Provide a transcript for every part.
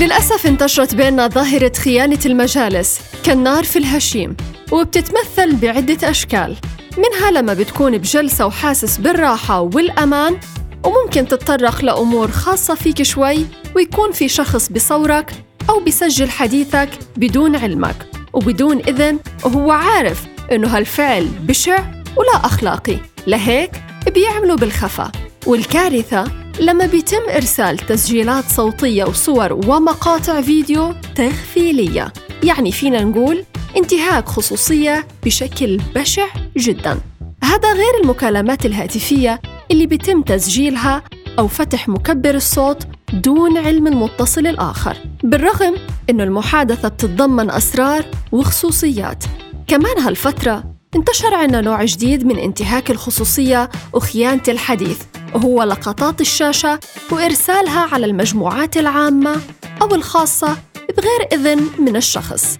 للأسف انتشرت بيننا ظاهرة خيانة المجالس كالنار في الهشيم وبتتمثل بعدة أشكال منها لما بتكون بجلسة وحاسس بالراحة والأمان وممكن تتطرق لأمور خاصة فيك شوي ويكون في شخص بصورك أو بيسجل حديثك بدون علمك وبدون إذن وهو عارف إنه هالفعل بشع ولا أخلاقي لهيك بيعملوا بالخفا والكارثة لما بيتم إرسال تسجيلات صوتية وصور ومقاطع فيديو تغفيلية. يعني فينا نقول انتهاك خصوصية بشكل بشع جدا. هذا غير المكالمات الهاتفية اللي بيتم تسجيلها أو فتح مكبر الصوت دون علم المتصل الآخر. بالرغم أن المحادثة بتتضمن أسرار وخصوصيات. كمان هالفترة انتشر عنا نوع جديد من انتهاك الخصوصية وخيانة الحديث. وهو لقطات الشاشة وإرسالها على المجموعات العامة أو الخاصة بغير إذن من الشخص.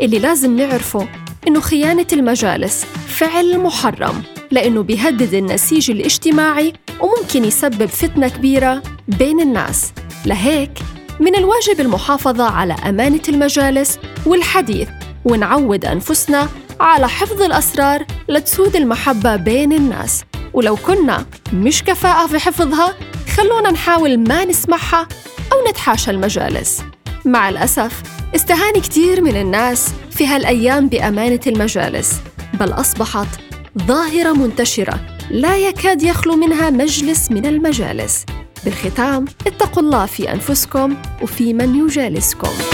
اللي لازم نعرفه إنه خيانة المجالس فعل محرم لأنه بيهدد النسيج الاجتماعي وممكن يسبب فتنة كبيرة بين الناس. لهيك من الواجب المحافظة على أمانة المجالس والحديث ونعود أنفسنا على حفظ الأسرار لتسود المحبة بين الناس. ولو كنا مش كفاءة في حفظها خلونا نحاول ما نسمعها أو نتحاشى المجالس. مع الأسف استهان كتير من الناس في هالأيام بأمانة المجالس بل أصبحت ظاهرة منتشرة لا يكاد يخلو منها مجلس من المجالس. بالختام اتقوا الله في أنفسكم وفي من يجالسكم.